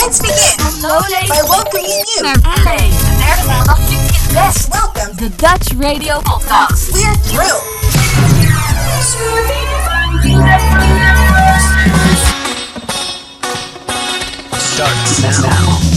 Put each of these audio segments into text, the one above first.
Let's begin by welcoming you Yes, welcome the Dutch Radio Podcast. We're thrilled. Start now.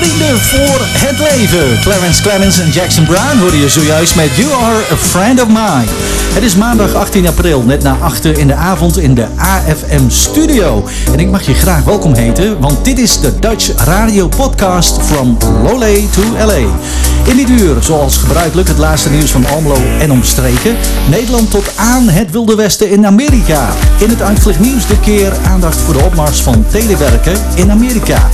Vrienden voor het Leven. Clarence Clemens en Jackson Brown horen je zojuist met You Are a Friend of Mine. Het is maandag 18 april, net na achter in de avond in de AFM Studio. En ik mag je graag welkom heten, want dit is de Dutch Radio Podcast from Lole to LA. In dit uur, zoals gebruikelijk, het laatste nieuws van Almelo en omstreken. Nederland tot aan het Wilde Westen in Amerika. In het uitvlucht nieuws de keer aandacht voor de opmars van telewerken in Amerika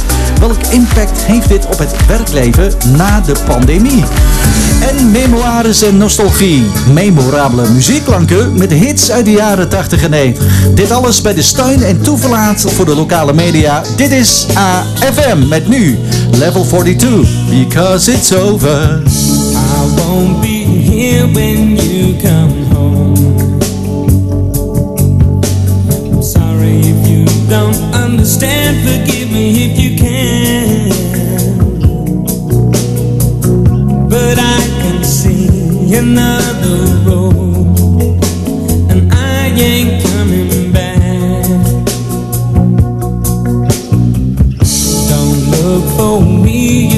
welk impact heeft dit op het werkleven na de pandemie? En memoires en nostalgie. Memorabele muziekklanken met hits uit de jaren 80 en 90. Dit alles bij de steun en toeverlaat voor de lokale media. Dit is AFM met nu Level 42. Because it's over. I won't be here when you come home. Sorry if you don't understand. Forgive me if you. Another road, and I ain't coming back. Don't look for me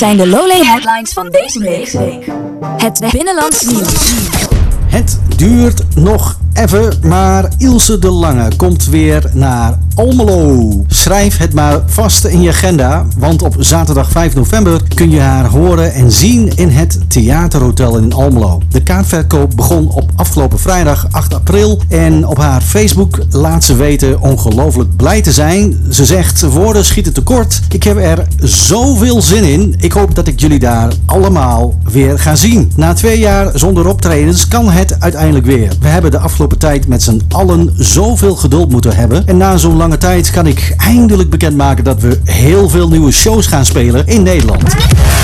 zijn de Lowlay headlines van deze week. Het binnenlands nieuws. Het duurt nog even, maar Ilse de Lange komt weer naar Almelo. Schrijf het maar vast in je agenda, want op zaterdag 5 november kun je haar horen en zien in het Theaterhotel in Almelo. De kaartverkoop begon op afgelopen vrijdag 8 april en op haar Facebook laat ze weten ongelooflijk blij te zijn. Ze zegt, woorden schieten tekort. Ik heb er zoveel zin in. Ik hoop dat ik jullie daar allemaal weer ga zien. Na twee jaar zonder optredens kan het uiteindelijk weer. We hebben de afgelopen afgelopen tijd met z'n allen zoveel geduld moeten hebben. En na zo'n lange tijd kan ik eindelijk bekendmaken dat we heel veel nieuwe shows gaan spelen in Nederland.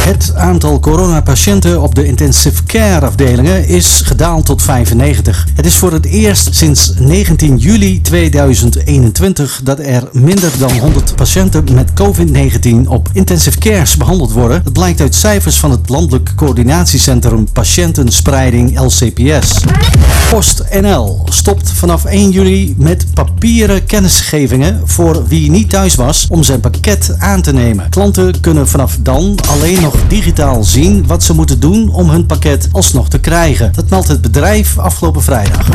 Het aantal coronapatiënten op de intensive care afdelingen is gedaald tot 95. Het is voor het eerst sinds 19 juli 2021 dat er minder dan 100 patiënten met COVID-19 op intensive cares behandeld worden. Dat blijkt uit cijfers van het Landelijk Coördinatiecentrum Patiëntenspreiding LCPS. PostNL stopt vanaf 1 juli met papieren kennisgevingen voor wie niet thuis was om zijn pakket aan te nemen. Klanten kunnen vanaf dan alleen nog digitaal zien wat ze moeten doen om hun pakket alsnog te krijgen. Dat meldt het bedrijf afgelopen vrijdag.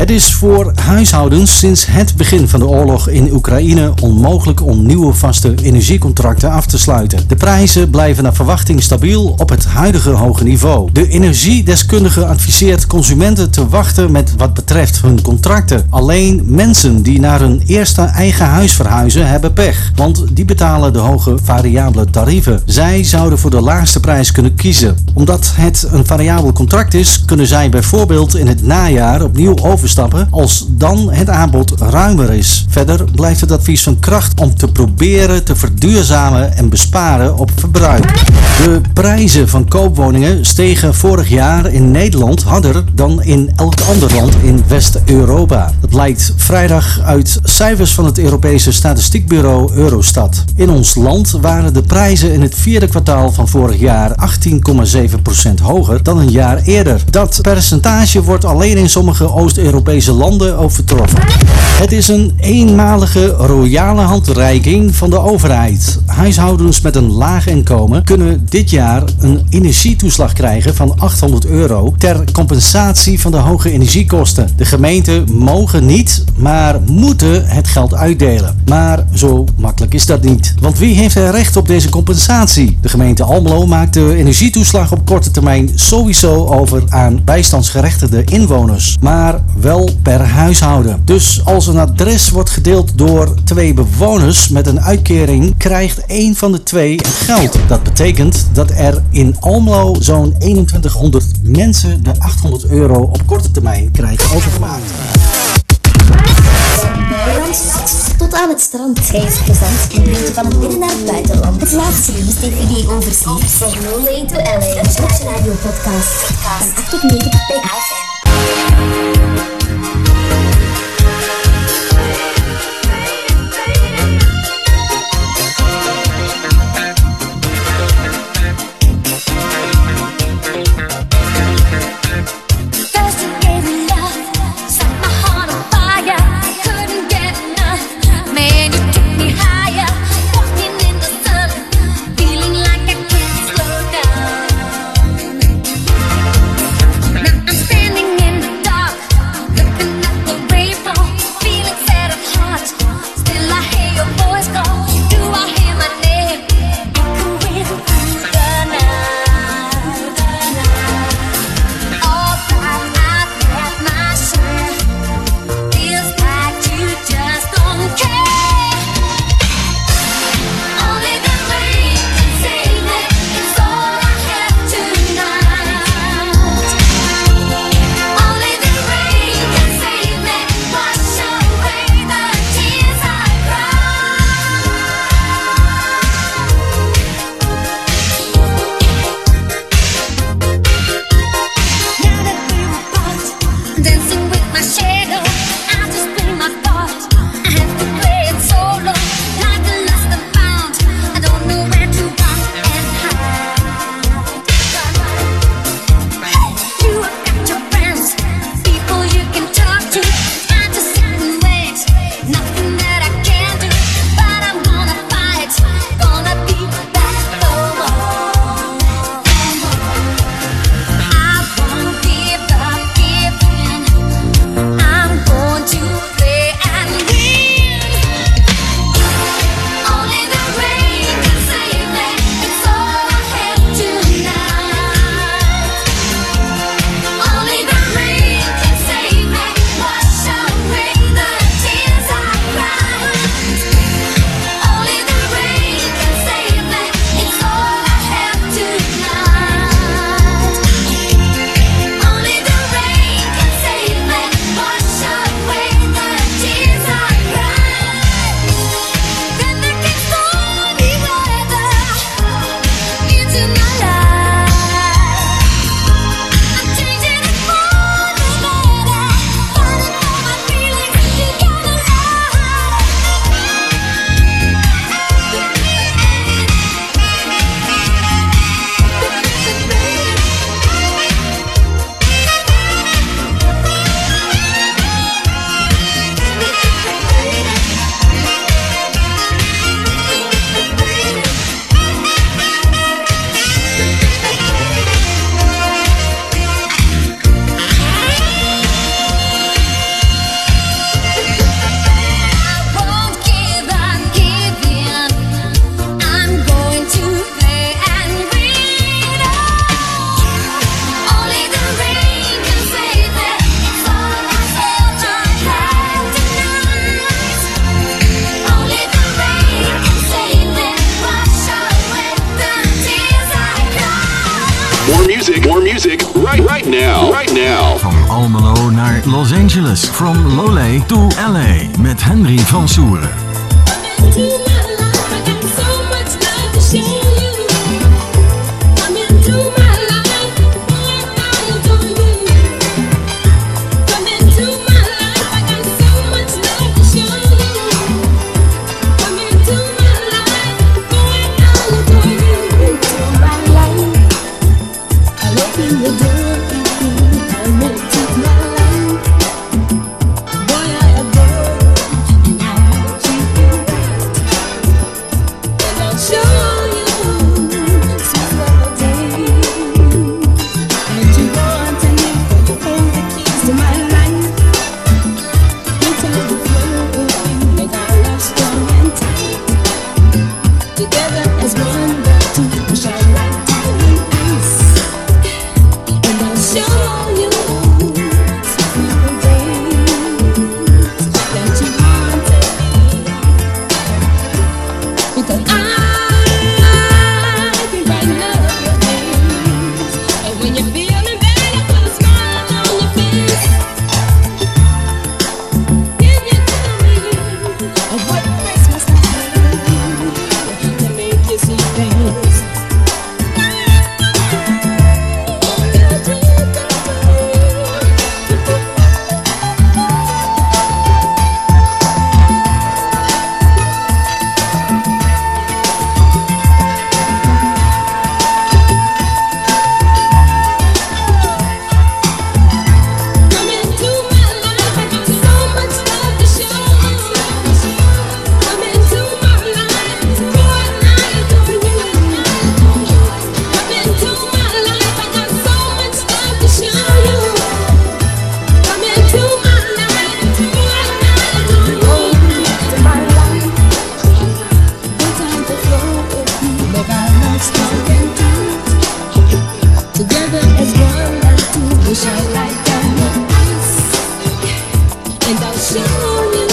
Het is voor huishoudens sinds het begin van de oorlog in Oekraïne onmogelijk om nieuwe vaste energiecontracten af te sluiten. De prijzen blijven naar verwachting stabiel op het huidige hoge niveau. De energiedeskundige adviseert consumenten te wachten met wat betreft hun contracten. Alleen mensen die naar hun eerste eigen huis verhuizen hebben pech, want die betalen de hoge variabele tarieven. Zij zouden voor de laagste prijs kunnen kiezen. Omdat het een variabel contract is, kunnen zij bijvoorbeeld in het najaar opnieuw overstappen als dan het aanbod ruimer is. Verder blijft het advies van kracht om te proberen te verduurzamen en besparen op verbruik. De prijzen van koopwoningen stegen vorig jaar in Nederland harder dan in elk ander land West-Europa. Dat blijkt vrijdag uit cijfers van het Europese statistiekbureau Eurostat. In ons land waren de prijzen in het vierde kwartaal van vorig jaar 18,7% hoger dan een jaar eerder. Dat percentage wordt alleen in sommige Oost-Europese landen overtroffen. Het is een eenmalige royale handreiking van de overheid. Huishoudens met een laag inkomen kunnen dit jaar een energietoeslag krijgen van 800 euro ter compensatie van de hoge energiekosten. De gemeenten mogen niet, maar moeten het geld uitdelen. Maar zo makkelijk is dat niet. Want wie heeft er recht op deze compensatie? De gemeente Almelo maakt de energietoeslag op korte termijn sowieso over aan bijstandsgerechtigde inwoners. Maar wel per huishouden. Dus als een adres wordt gedeeld door twee bewoners met een uitkering, krijgt één van de twee het geld. Dat betekent dat er in Almelo zo'n 2100 mensen de 800 euro op korte termijn krijgen overgemaakt. Tot aan het strand. Reisplezant en brieven van het binnen naar het buitenland. Het laatste nieuws DVD overzicht. Zeg no way to LA. Een radio podcast. Van 8 tot 9 bij. Tao.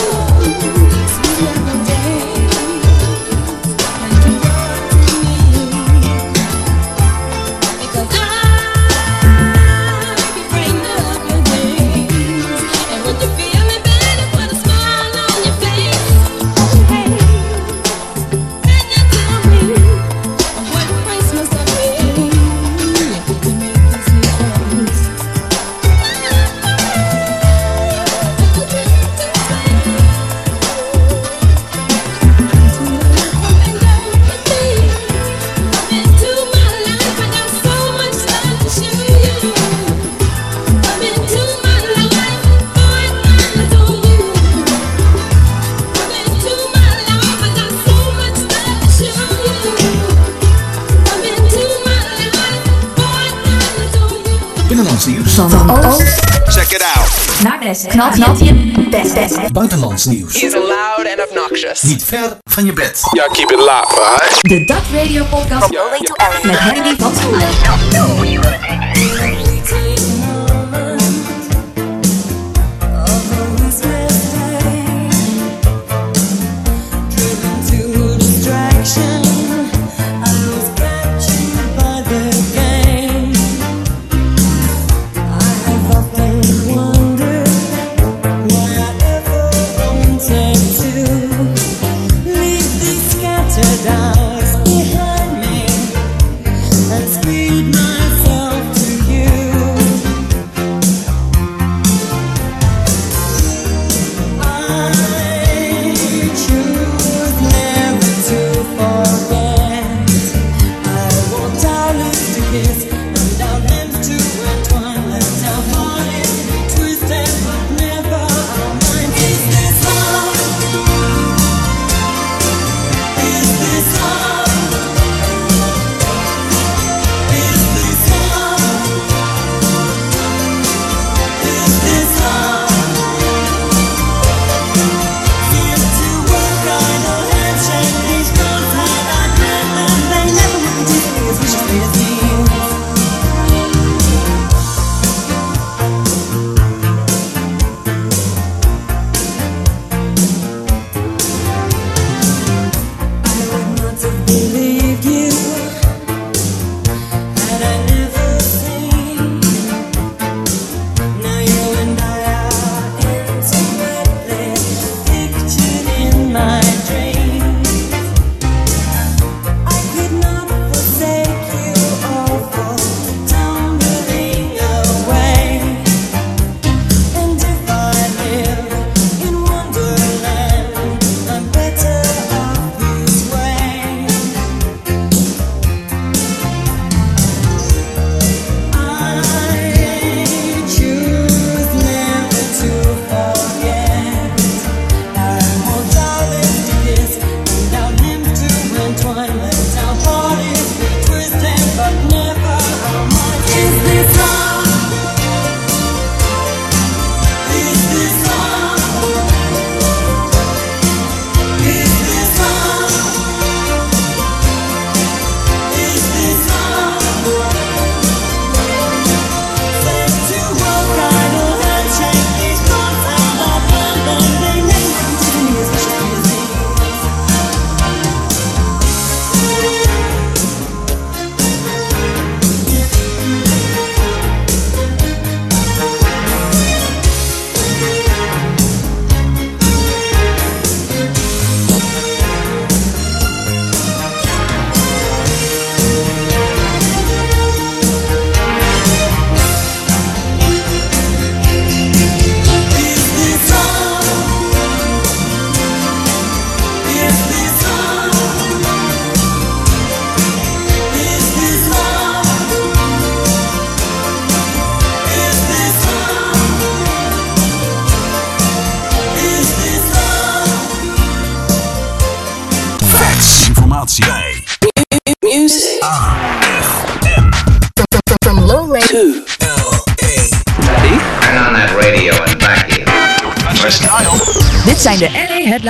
Knap, knap, je best, best. Buitenlands nieuws. Even loud and obnoxious. Niet ver van je bed. Ja, keep it live, right? De Dutch Radio Podcast Rolling to Ellen met Henry van Spoelen.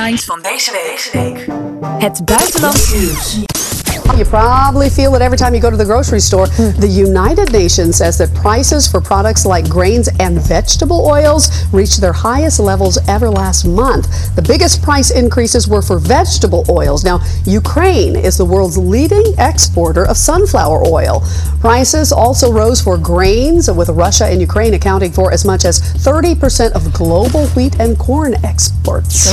Headlines van deze week. Het buitenlands nieuws. You probably feel it every time you go to the grocery store. The United Nations says that prices for products like grains and vegetable oils reached their highest levels ever last month. The biggest price increases were for vegetable oils. Now, Ukraine is the world's leading exporter of sunflower oil. Prices also rose for grains, with Russia and Ukraine accounting for as much as 30% of global wheat and corn exports.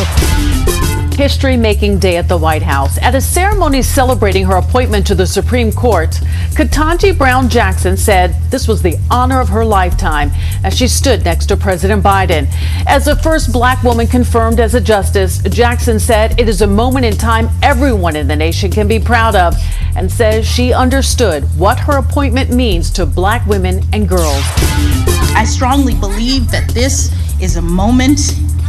History making day at the White House. At a ceremony celebrating her appointment to the Supreme Court, Ketanji Brown Jackson said this was the honor of her lifetime as she stood next to President Biden. As the first black woman confirmed as a justice, Jackson said it is a moment in time everyone in the nation can be proud of and says she understood what her appointment means to black women and girls. I strongly believe that this is a moment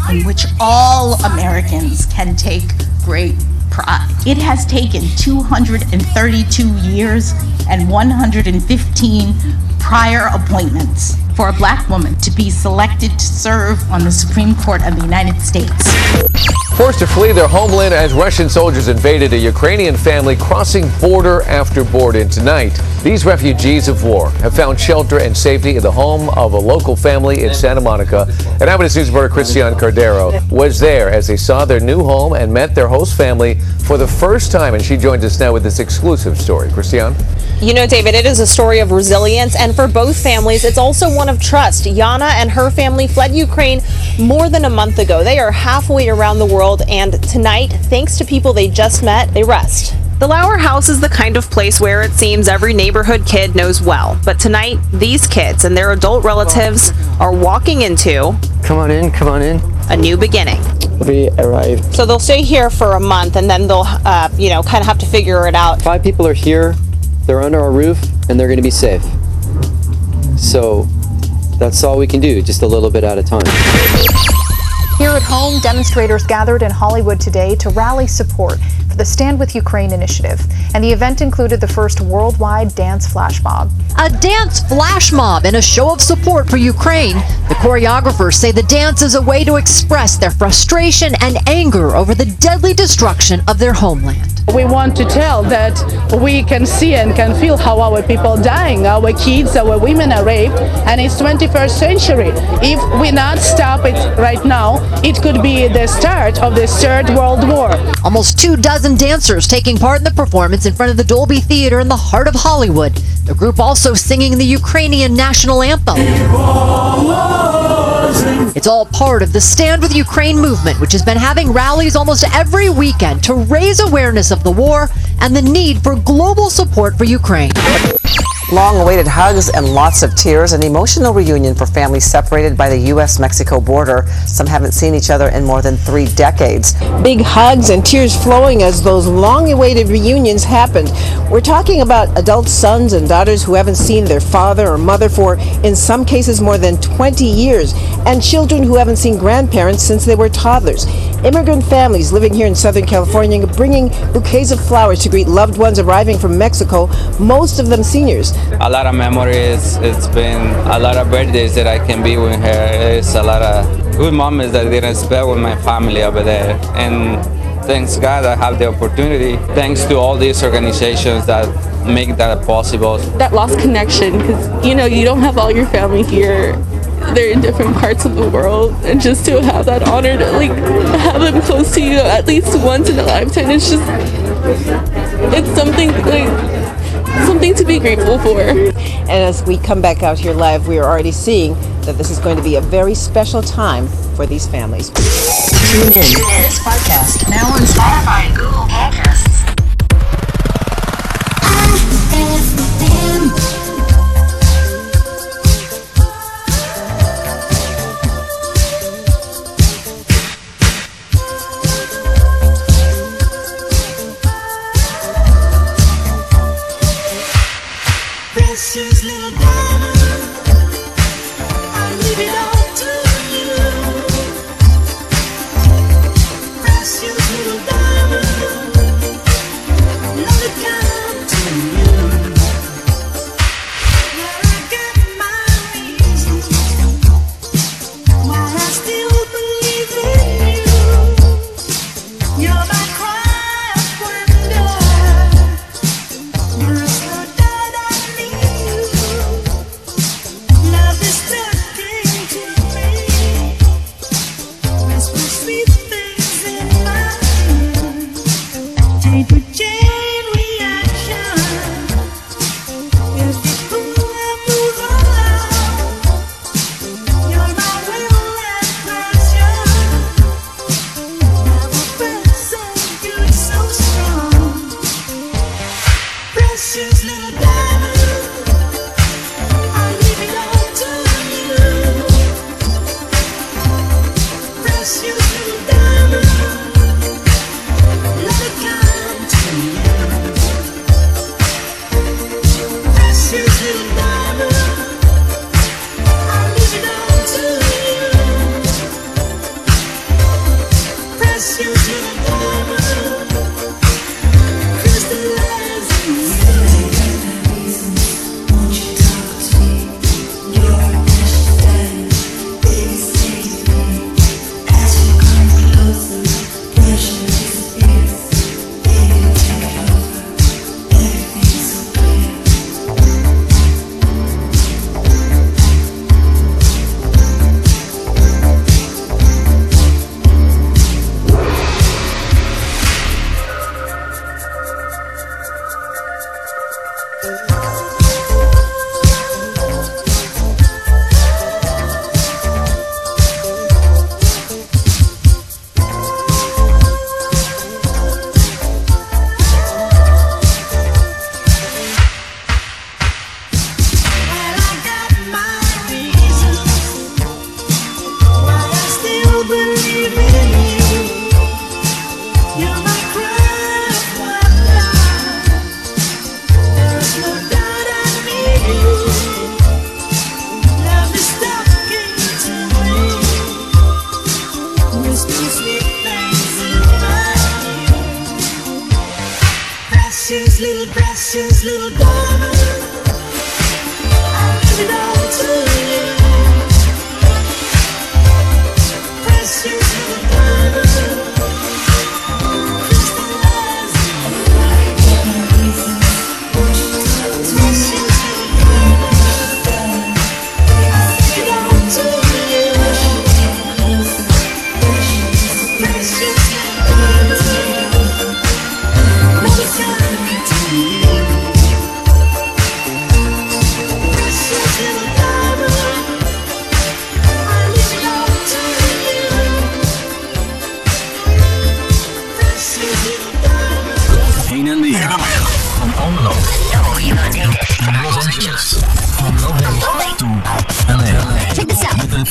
in which all Americans can take great pride. It has taken 232 years and 115 prior appointments for a black woman to be selected to serve on the Supreme Court of the United States. Forced to flee their homeland as Russian soldiers invaded a Ukrainian family crossing border after border. Tonight, these refugees of war have found shelter and safety in the home of a local family in Santa Monica. And Eyewitness News reporter Christian Cordero was there as they saw their new home and met their host family for the first time. And she joins us now with this exclusive story. Christian? You know, David, it is a story of resilience, and for both families, it's also one of trust. Yana and her family fled Ukraine more than a month ago. They are halfway around the world, and tonight, thanks to people they just met, they rest. The Lauer house is the kind of place where it seems every neighborhood kid knows well. But tonight, these kids and their adult relatives are walking into Come on in, come on in. a new beginning. We arrived. So they'll stay here for a month, and then they'll, uh, you know, kind of have to figure it out. Five people are here, they're under our roof, and they're going to be safe. So that's all we can do, just a little bit at a time. Here at home, demonstrators gathered in Hollywood today to rally support for the Stand With Ukraine initiative. And the event included the first worldwide dance flash mob. A dance flash mob and a show of support for Ukraine. The choreographers say the dance is a way to express their frustration and anger over the deadly destruction of their homeland. We want to tell that we can see and can feel how our people are dying, our kids, our women are raped, and it's 21st century. If we not stop it right now, it could be the start of the third world war. Almost two dozen dancers taking part in the performance in front of the Dolby Theater in the heart of Hollywood. The group also singing the Ukrainian national anthem. It's all part of the Stand with Ukraine movement, which has been having rallies almost every weekend to raise awareness of the war and the need for global support for Ukraine. Long awaited hugs and lots of tears, an emotional reunion for families separated by the U.S. Mexico border. Some haven't seen each other in more than three decades. Big hugs and tears flowing as those long awaited reunions happened. We're talking about adult sons and daughters who haven't seen their father or mother for, in some cases, more than 20 years, and children who haven't seen grandparents since they were toddlers. Immigrant families living here in Southern California bringing bouquets of flowers to greet loved ones arriving from Mexico, most of them seniors. a lot of memories. It's been a lot of birthdays that I can be with her. It's a lot of good moments that I didn't spend with my family over there. And thanks God I have the opportunity. Thanks to all these organizations that make that possible. that lost connection because you know you don't have all your family here they're in different parts of the world and just to have that honor to like have them close to you at least once in a lifetime it's just it's something like something to be grateful for And as we come back out here live, we are already seeing that this is going to be a very special time for these families. Tune in. to This podcast now on Spotify Google Podcasts.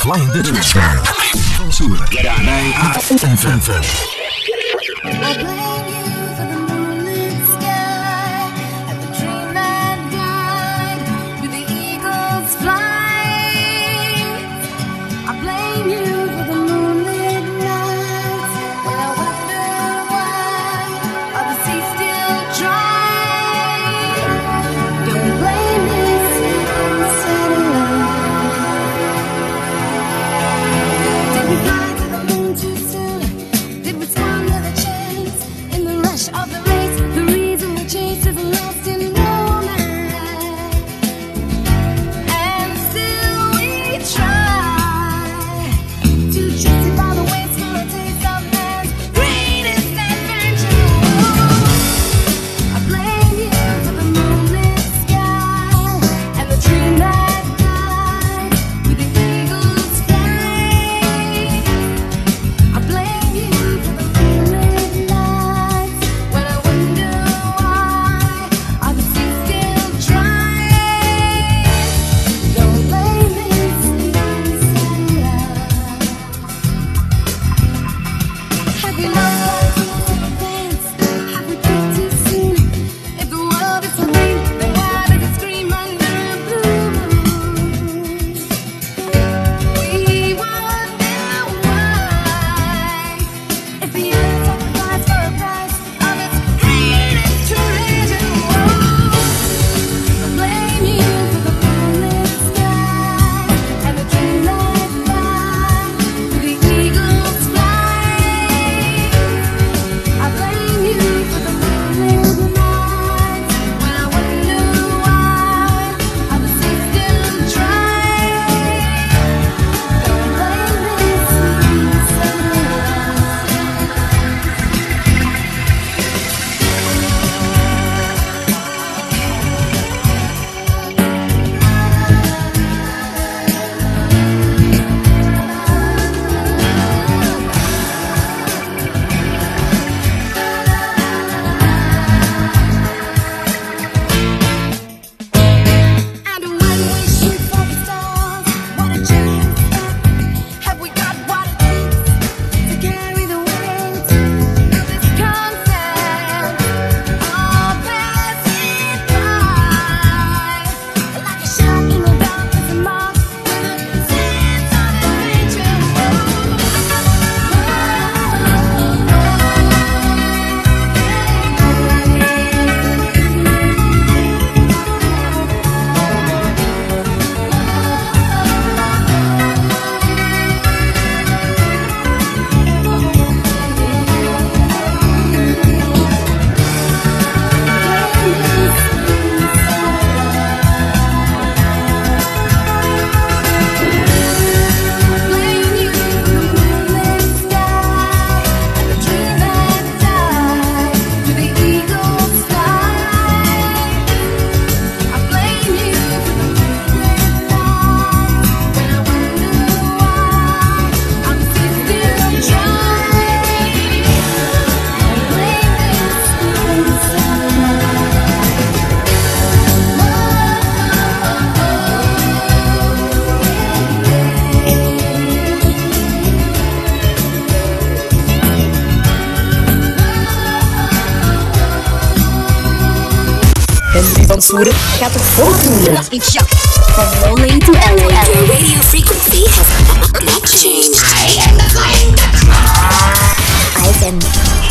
Flying Dutchman. Van Soeren. Bij AFM. I Soeren gaat het volgende. From LA to LA. Your radio frequency has not changed. I am the flying Dutchman.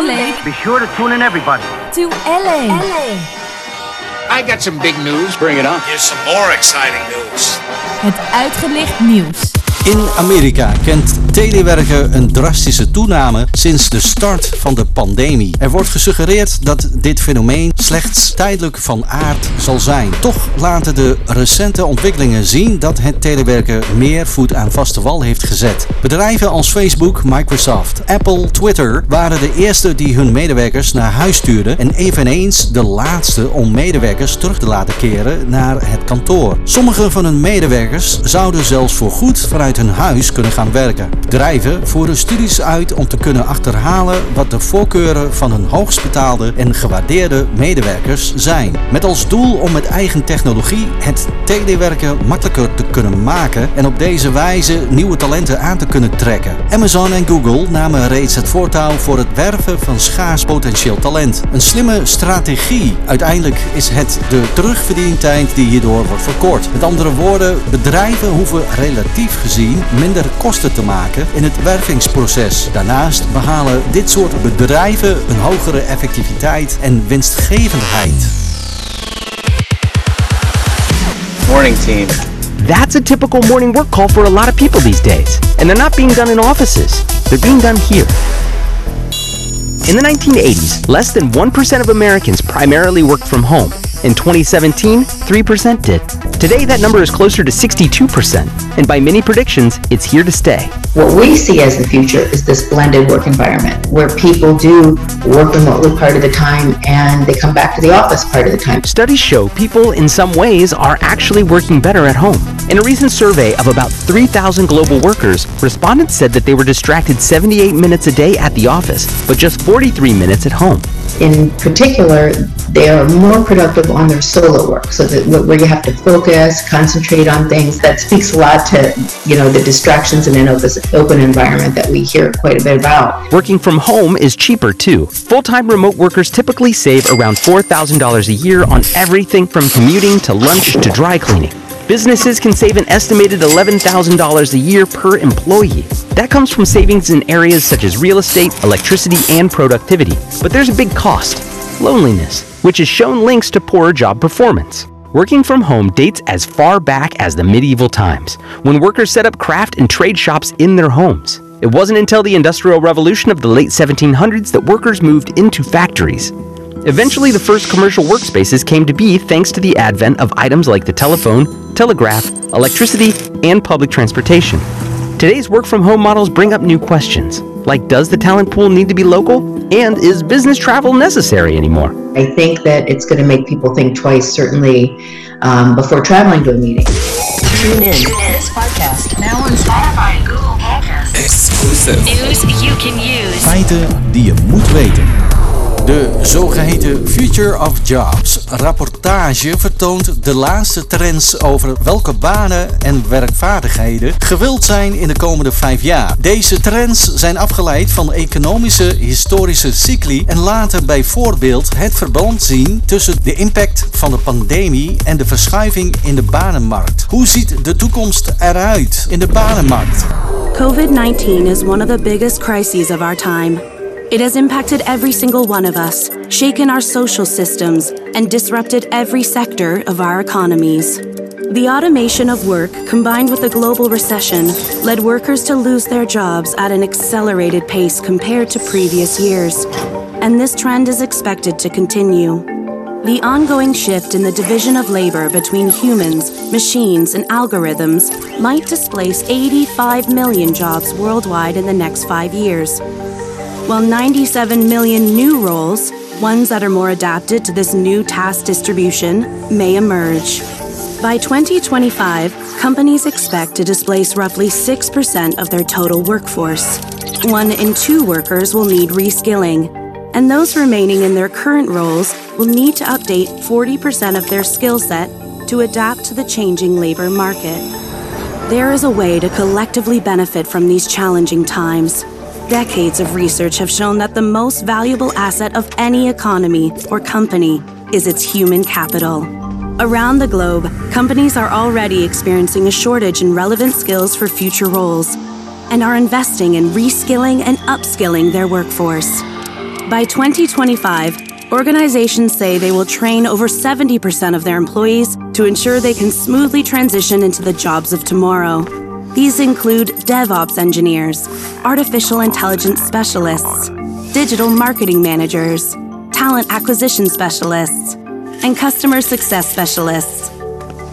Lake Be sure to tune in, everybody. to LA. I got some big news. Bring it on. Here's some more exciting news. Het uitgelicht nieuws. In Amerika kent telewerken een drastische toename sinds de start van de pandemie. Er wordt gesuggereerd dat dit fenomeen slechts tijdelijk van aard zal zijn. Toch laten de recente ontwikkelingen zien dat het telewerken meer voet aan vaste wal heeft gezet. Bedrijven als Facebook, Microsoft, Apple, Twitter waren de eerste die hun medewerkers naar huis stuurden en eveneens de laatste om medewerkers terug te laten keren naar het kantoor. Sommige van hun medewerkers zouden zelfs voorgoed vanuit hun huis kunnen gaan werken. Bedrijven voeren studies uit om te kunnen achterhalen wat de voorkeuren van hun hoogst betaalde en gewaardeerde medewerkers zijn. Met als doel om met eigen technologie het telewerken makkelijker te kunnen maken en op deze wijze nieuwe talenten aan te kunnen trekken. Amazon en Google namen reeds het voortouw voor het werven van schaars potentieel talent. Een slimme strategie. Uiteindelijk is het de terugverdientijd die hierdoor wordt verkort. Met andere woorden, bedrijven hoeven relatief gezien minder kosten te maken in het wervingsproces. Daarnaast behalen dit soort bedrijven een hogere effectiviteit en winstgevendheid. Morning team. That's a typical morning work call for a lot of people these days. And they're not being done in offices, they're being done here. In the 1980s, less than 1% of Americans primarily worked from home. In 2017, 3% did. Today, that number is closer to 62%, and by many predictions, it's here to stay. What we see as the future is this blended work environment where people do work remotely part of the time and they come back to the office part of the time. Studies show people, in some ways, are actually working better at home. In a recent survey of about 3,000 global workers, respondents said that they were distracted 78 minutes a day at the office, but just 43 minutes at home. In particular, they are more productive on their solo work, so that where you have to focus, concentrate on things. That speaks a lot to you know the distractions in an open, environment that we hear quite a bit about. Working from home is cheaper too. Full time remote workers typically save around $4,000 a year on everything from commuting to lunch to dry cleaning. Businesses can save an estimated $11,000 a year per employee. That comes from savings in areas such as real estate, electricity, and productivity. But there's a big cost loneliness, which has shown links to poorer job performance. Working from home dates as far back as the medieval times, when workers set up craft and trade shops in their homes. It wasn't until the Industrial Revolution of the late 1700s that workers moved into factories. Eventually, the first commercial workspaces came to be thanks to the advent of items like the telephone, telegraph, electricity, and public transportation. Today's work from home models bring up new questions, like does the talent pool need to be local? And is business travel necessary anymore? I think that it's going to make people think twice, certainly um, before traveling to a meeting. Tune in. This podcast now on Spotify and Google Podcasts. Exclusive. News you can use. Feiten die je moet weten. De zogeheten Future of Jobs rapportage vertoont de laatste trends over welke banen en werkvaardigheden gewild zijn in de komende vijf jaar. Deze trends zijn afgeleid van economische historische cycli en laten bijvoorbeeld het verband zien tussen de impact van de pandemie en de verschuiving in de banenmarkt. Hoe ziet de toekomst eruit in de banenmarkt? COVID 19 is one of the biggest crises of our time. It has impacted every single one of us, shaken our social systems, and disrupted every sector of our economies. The automation of work, combined with the global recession, led workers to lose their jobs at an accelerated pace compared to previous years. And this trend is expected to continue. The ongoing shift in the division of labor between humans, machines, and algorithms might displace 85 million jobs worldwide in the next five years, while 97 million new roles, ones that are more adapted to this new task distribution, may emerge. By 2025, companies expect to displace roughly 6% of their total workforce. One in two workers will need reskilling, and those remaining in their current roles will need to update 40% of their skill set to adapt to the changing labor market. There is a way to collectively benefit from these challenging times. Decades of research have shown that the most valuable asset of any economy or company is its human capital. Around the globe, companies are already experiencing a shortage in relevant skills for future roles and are investing in reskilling and upskilling their workforce. By 2025, organizations say they will train over 70% of their employees to ensure they can smoothly transition into the jobs of tomorrow. These include DevOps engineers, artificial intelligence specialists, digital marketing managers, talent acquisition specialists, and customer success specialists.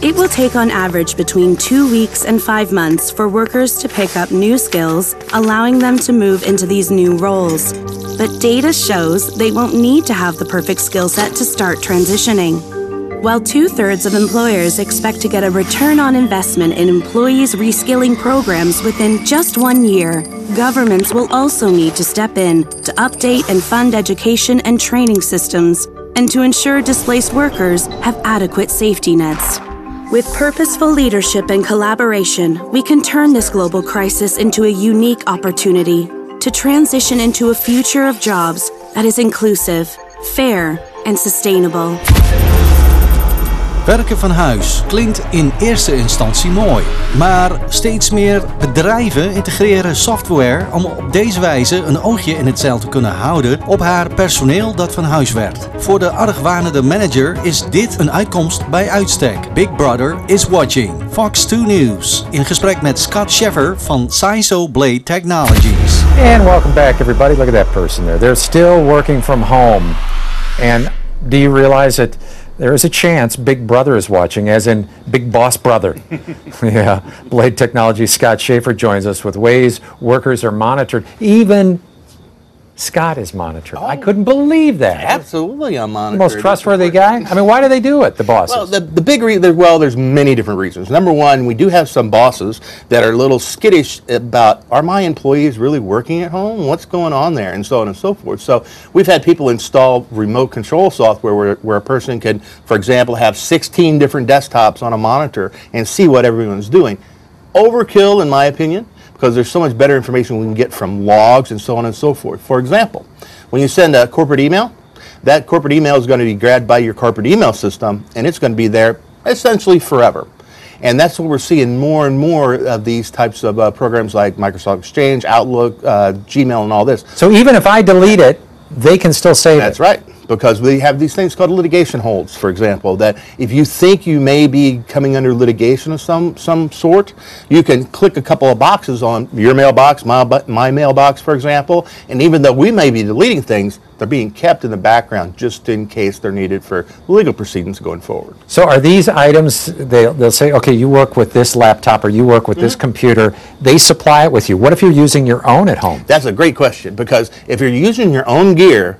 It will take on average between two weeks and five months for workers to pick up new skills, allowing them to move into these new roles. But data shows they won't need to have the perfect skill set to start transitioning. While two thirds of employers expect to get a return on investment in employees' reskilling programs within just one year, governments will also need to step in to update and fund education and training systems and to ensure displaced workers have adequate safety nets. With purposeful leadership and collaboration, we can turn this global crisis into a unique opportunity to transition into a future of jobs that is inclusive, fair, and sustainable. Werken van huis klinkt in eerste instantie mooi, maar steeds meer bedrijven integreren software om op deze wijze een oogje in het zeil te kunnen houden op haar personeel dat van huis werkt. Voor de argwanende manager is dit een uitkomst bij uitstek. Big Brother is watching. Fox 2 News in gesprek met Scott Sheffer van CISO Blade Technologies. And welcome back, everybody. Look at that person there. They're still working from home. And do you realize that there is a chance Big Brother is watching, as in Big Boss Brother. yeah. Blade Technology Scott Schaefer joins us with ways workers are monitored. Even Scott is monitored. I oh. couldn't believe that. Absolutely, I'm The most trustworthy guy? I mean, why do they do it, the bosses? Well, the, the big reason, well, there's many different reasons. Number one, we do have some bosses that are a little skittish about are my employees really working at home? What's going on there? And so on and so forth. So we've had people install remote control software where, where a person can, for example, have 16 different desktops on a monitor and see what everyone's doing. Overkill, in my opinion, because there's so much better information we can get from logs and so on and so forth. For example, when you send a corporate email, that corporate email is going to be grabbed by your corporate email system and it's going to be there essentially forever. And that's what we're seeing more and more of these types of uh, programs like Microsoft Exchange, Outlook, uh, Gmail, and all this. So even if I delete it, they can still save That's right, because we have these things called litigation holds, for example, that if you think you may be coming under litigation of some, some sort, you can click a couple of boxes on your mailbox, my, my mailbox, for example, and even though we may be deleting things, they're being kept in the background just in case they're needed for legal proceedings going forward. So are these items, they, they'll say, okay, you work with this laptop or you work with this mm-hmm. computer, they supply it with you. What if you're using your own at home? That's a great question because if you're using your own gear,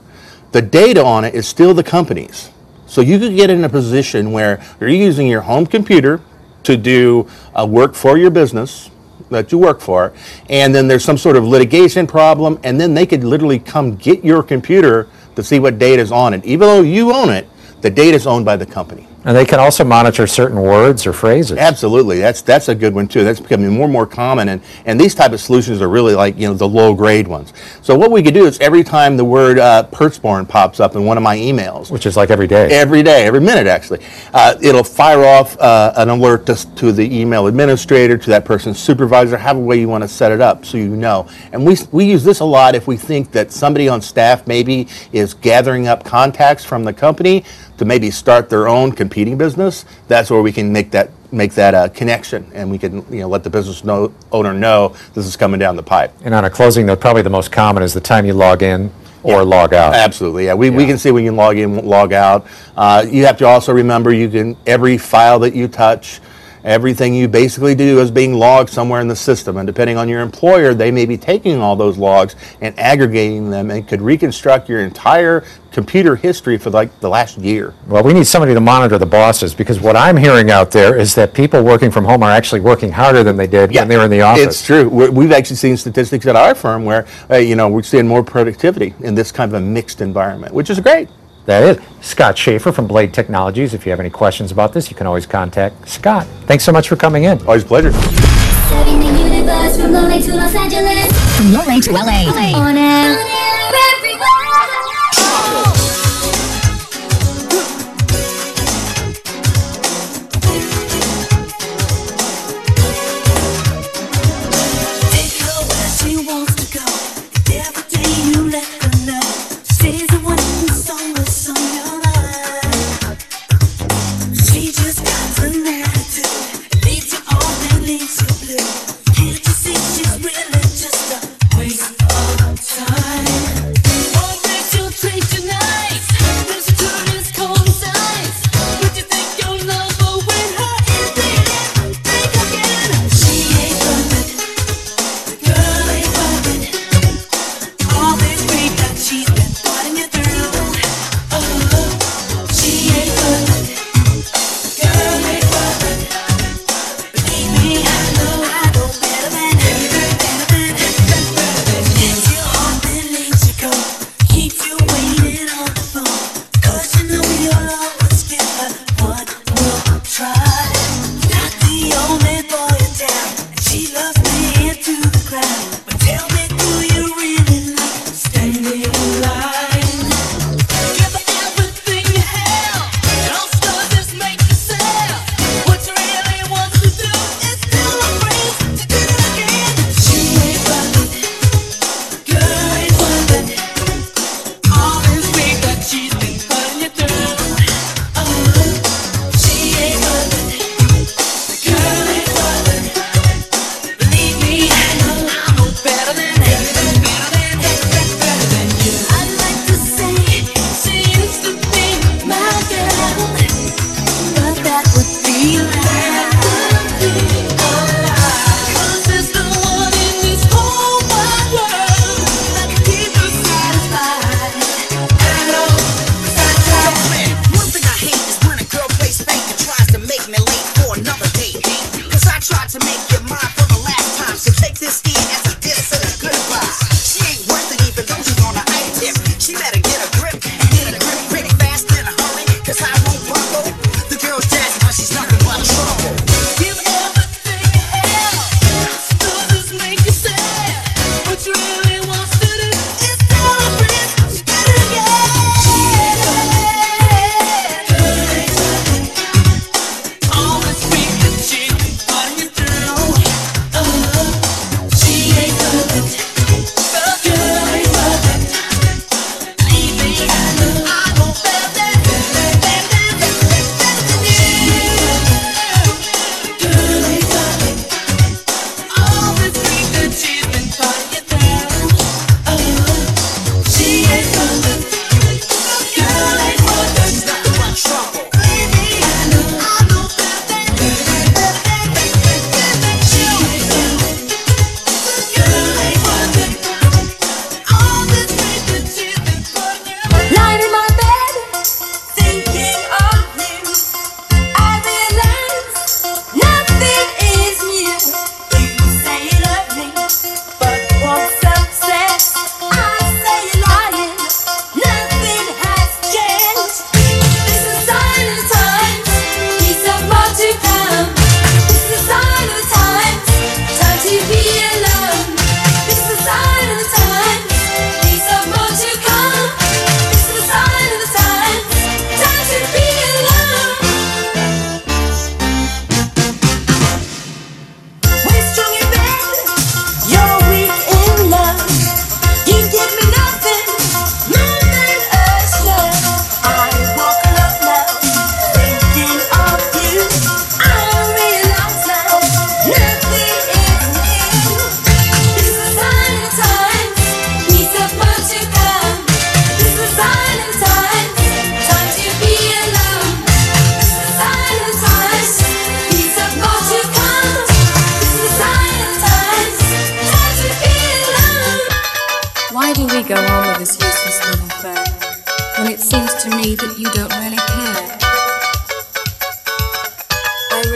the data on it is still the company's. So you could get in a position where you're using your home computer to do uh, work for your business that you work for, and then there's some sort of litigation problem, and then they could literally come get your computer to see what data is on it. Even though you own it, the data is owned by the company. And they can also monitor certain words or phrases. Absolutely, that's that's a good one too. That's becoming more and more common, and and these type of solutions are really like you know the low grade ones. So what we could do is every time the word uh, Pertzborn pops up in one of my emails, Which is like every day. every day, every minute actually, uh, it'll fire off uh, an alert to, to the email administrator, to that person's supervisor, however way you want to set it up, so you know. And we we use this a lot if we think that somebody on staff maybe is gathering up contacts from the company to maybe start their own competing business. That's where we can make that make that uh, connection, and we can you know let the business know, owner know this is coming down the pipe. And on a closing note, probably the most common is the time you log in or log out. Absolutely, yeah. We, we can see when you log in, log out. Uh, you have to also remember you can every file that you touch, everything you basically do is being logged somewhere in the system. And depending on your employer, they may be taking all those logs and aggregating them and could reconstruct your entire computer history for like the last year. Well, we need somebody to monitor the bosses because what I'm hearing out there is that people working from home are actually working harder than they did when they were in the office. It's true. we we've actually seen statistics at our firm where uh, you know we're seeing more productivity in this kind of a mixed environment, which is great. That is. Scott Schaefer from Blade Technologies. If you have any questions about this, you can always contact Scott. Thanks so much for coming in. Always a pleasure. Serving the universe from Loolee to Los Angeles. From Loolee to LA. On air,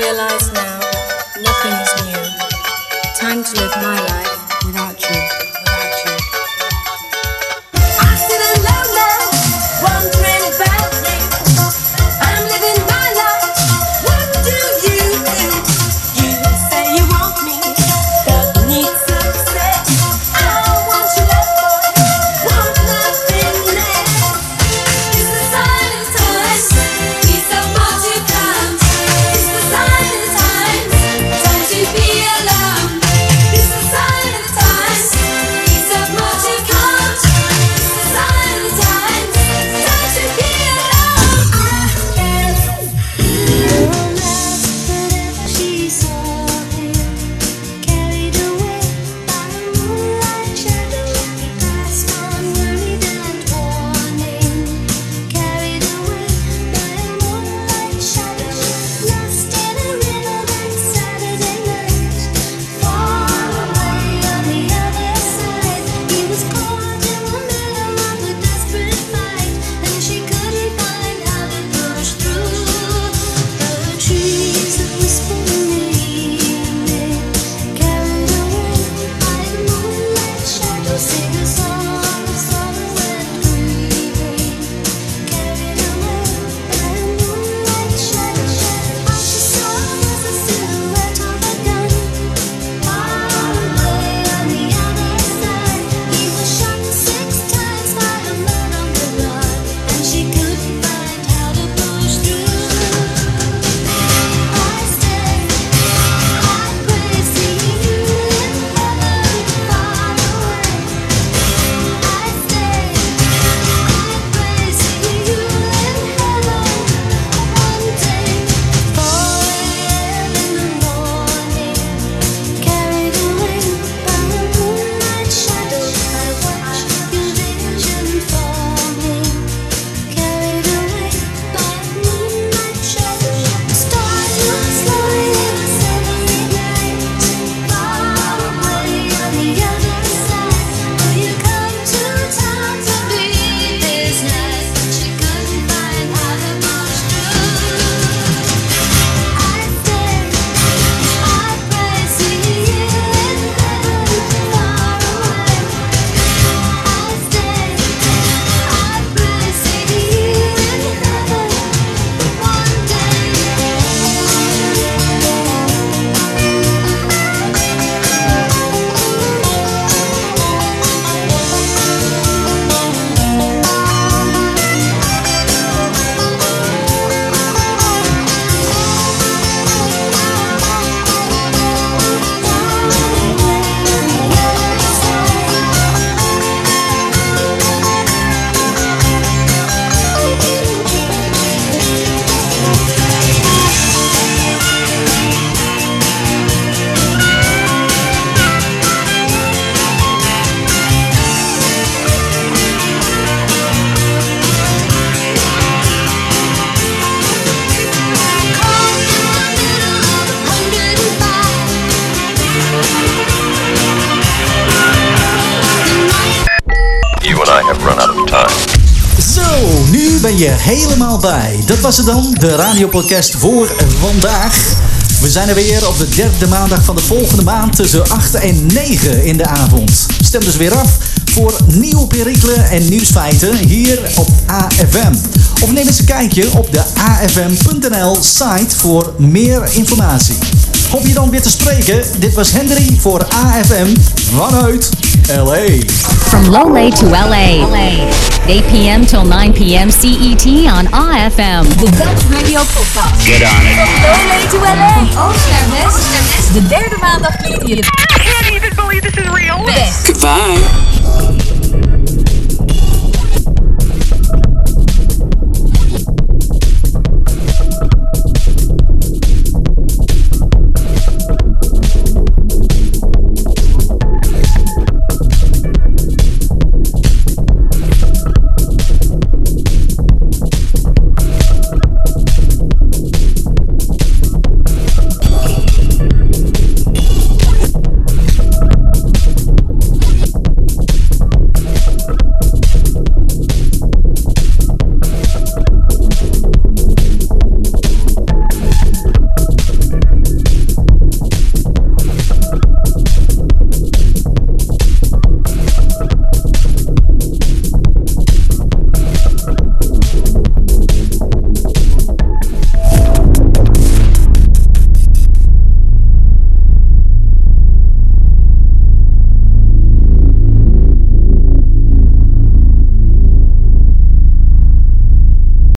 realize now nothing is new. Time to live my life. have run out of time. Zo, nu ben je helemaal bij. Dat was het dan, de radiopodcast voor vandaag. We zijn er weer op de derde maandag van de volgende maand tussen 8 en 9 in de avond. Stem dus weer af voor nieuwe perikelen en nieuwsfeiten hier op AFM. Of neem eens een kijkje op de afm.nl site voor meer informatie. Hoop je dan weer te spreken. Dit was Henry voor AFM. Vanuit LA. From Loolee to LA. LA. 8 p.m. till 9 p.m. CET on AFM. The Dutch Radio Podcast. Get on it. From Loolee to LA. From Oost naar West. De derde maandag klinkt hier. I can't even believe this is real. Best. Goodbye.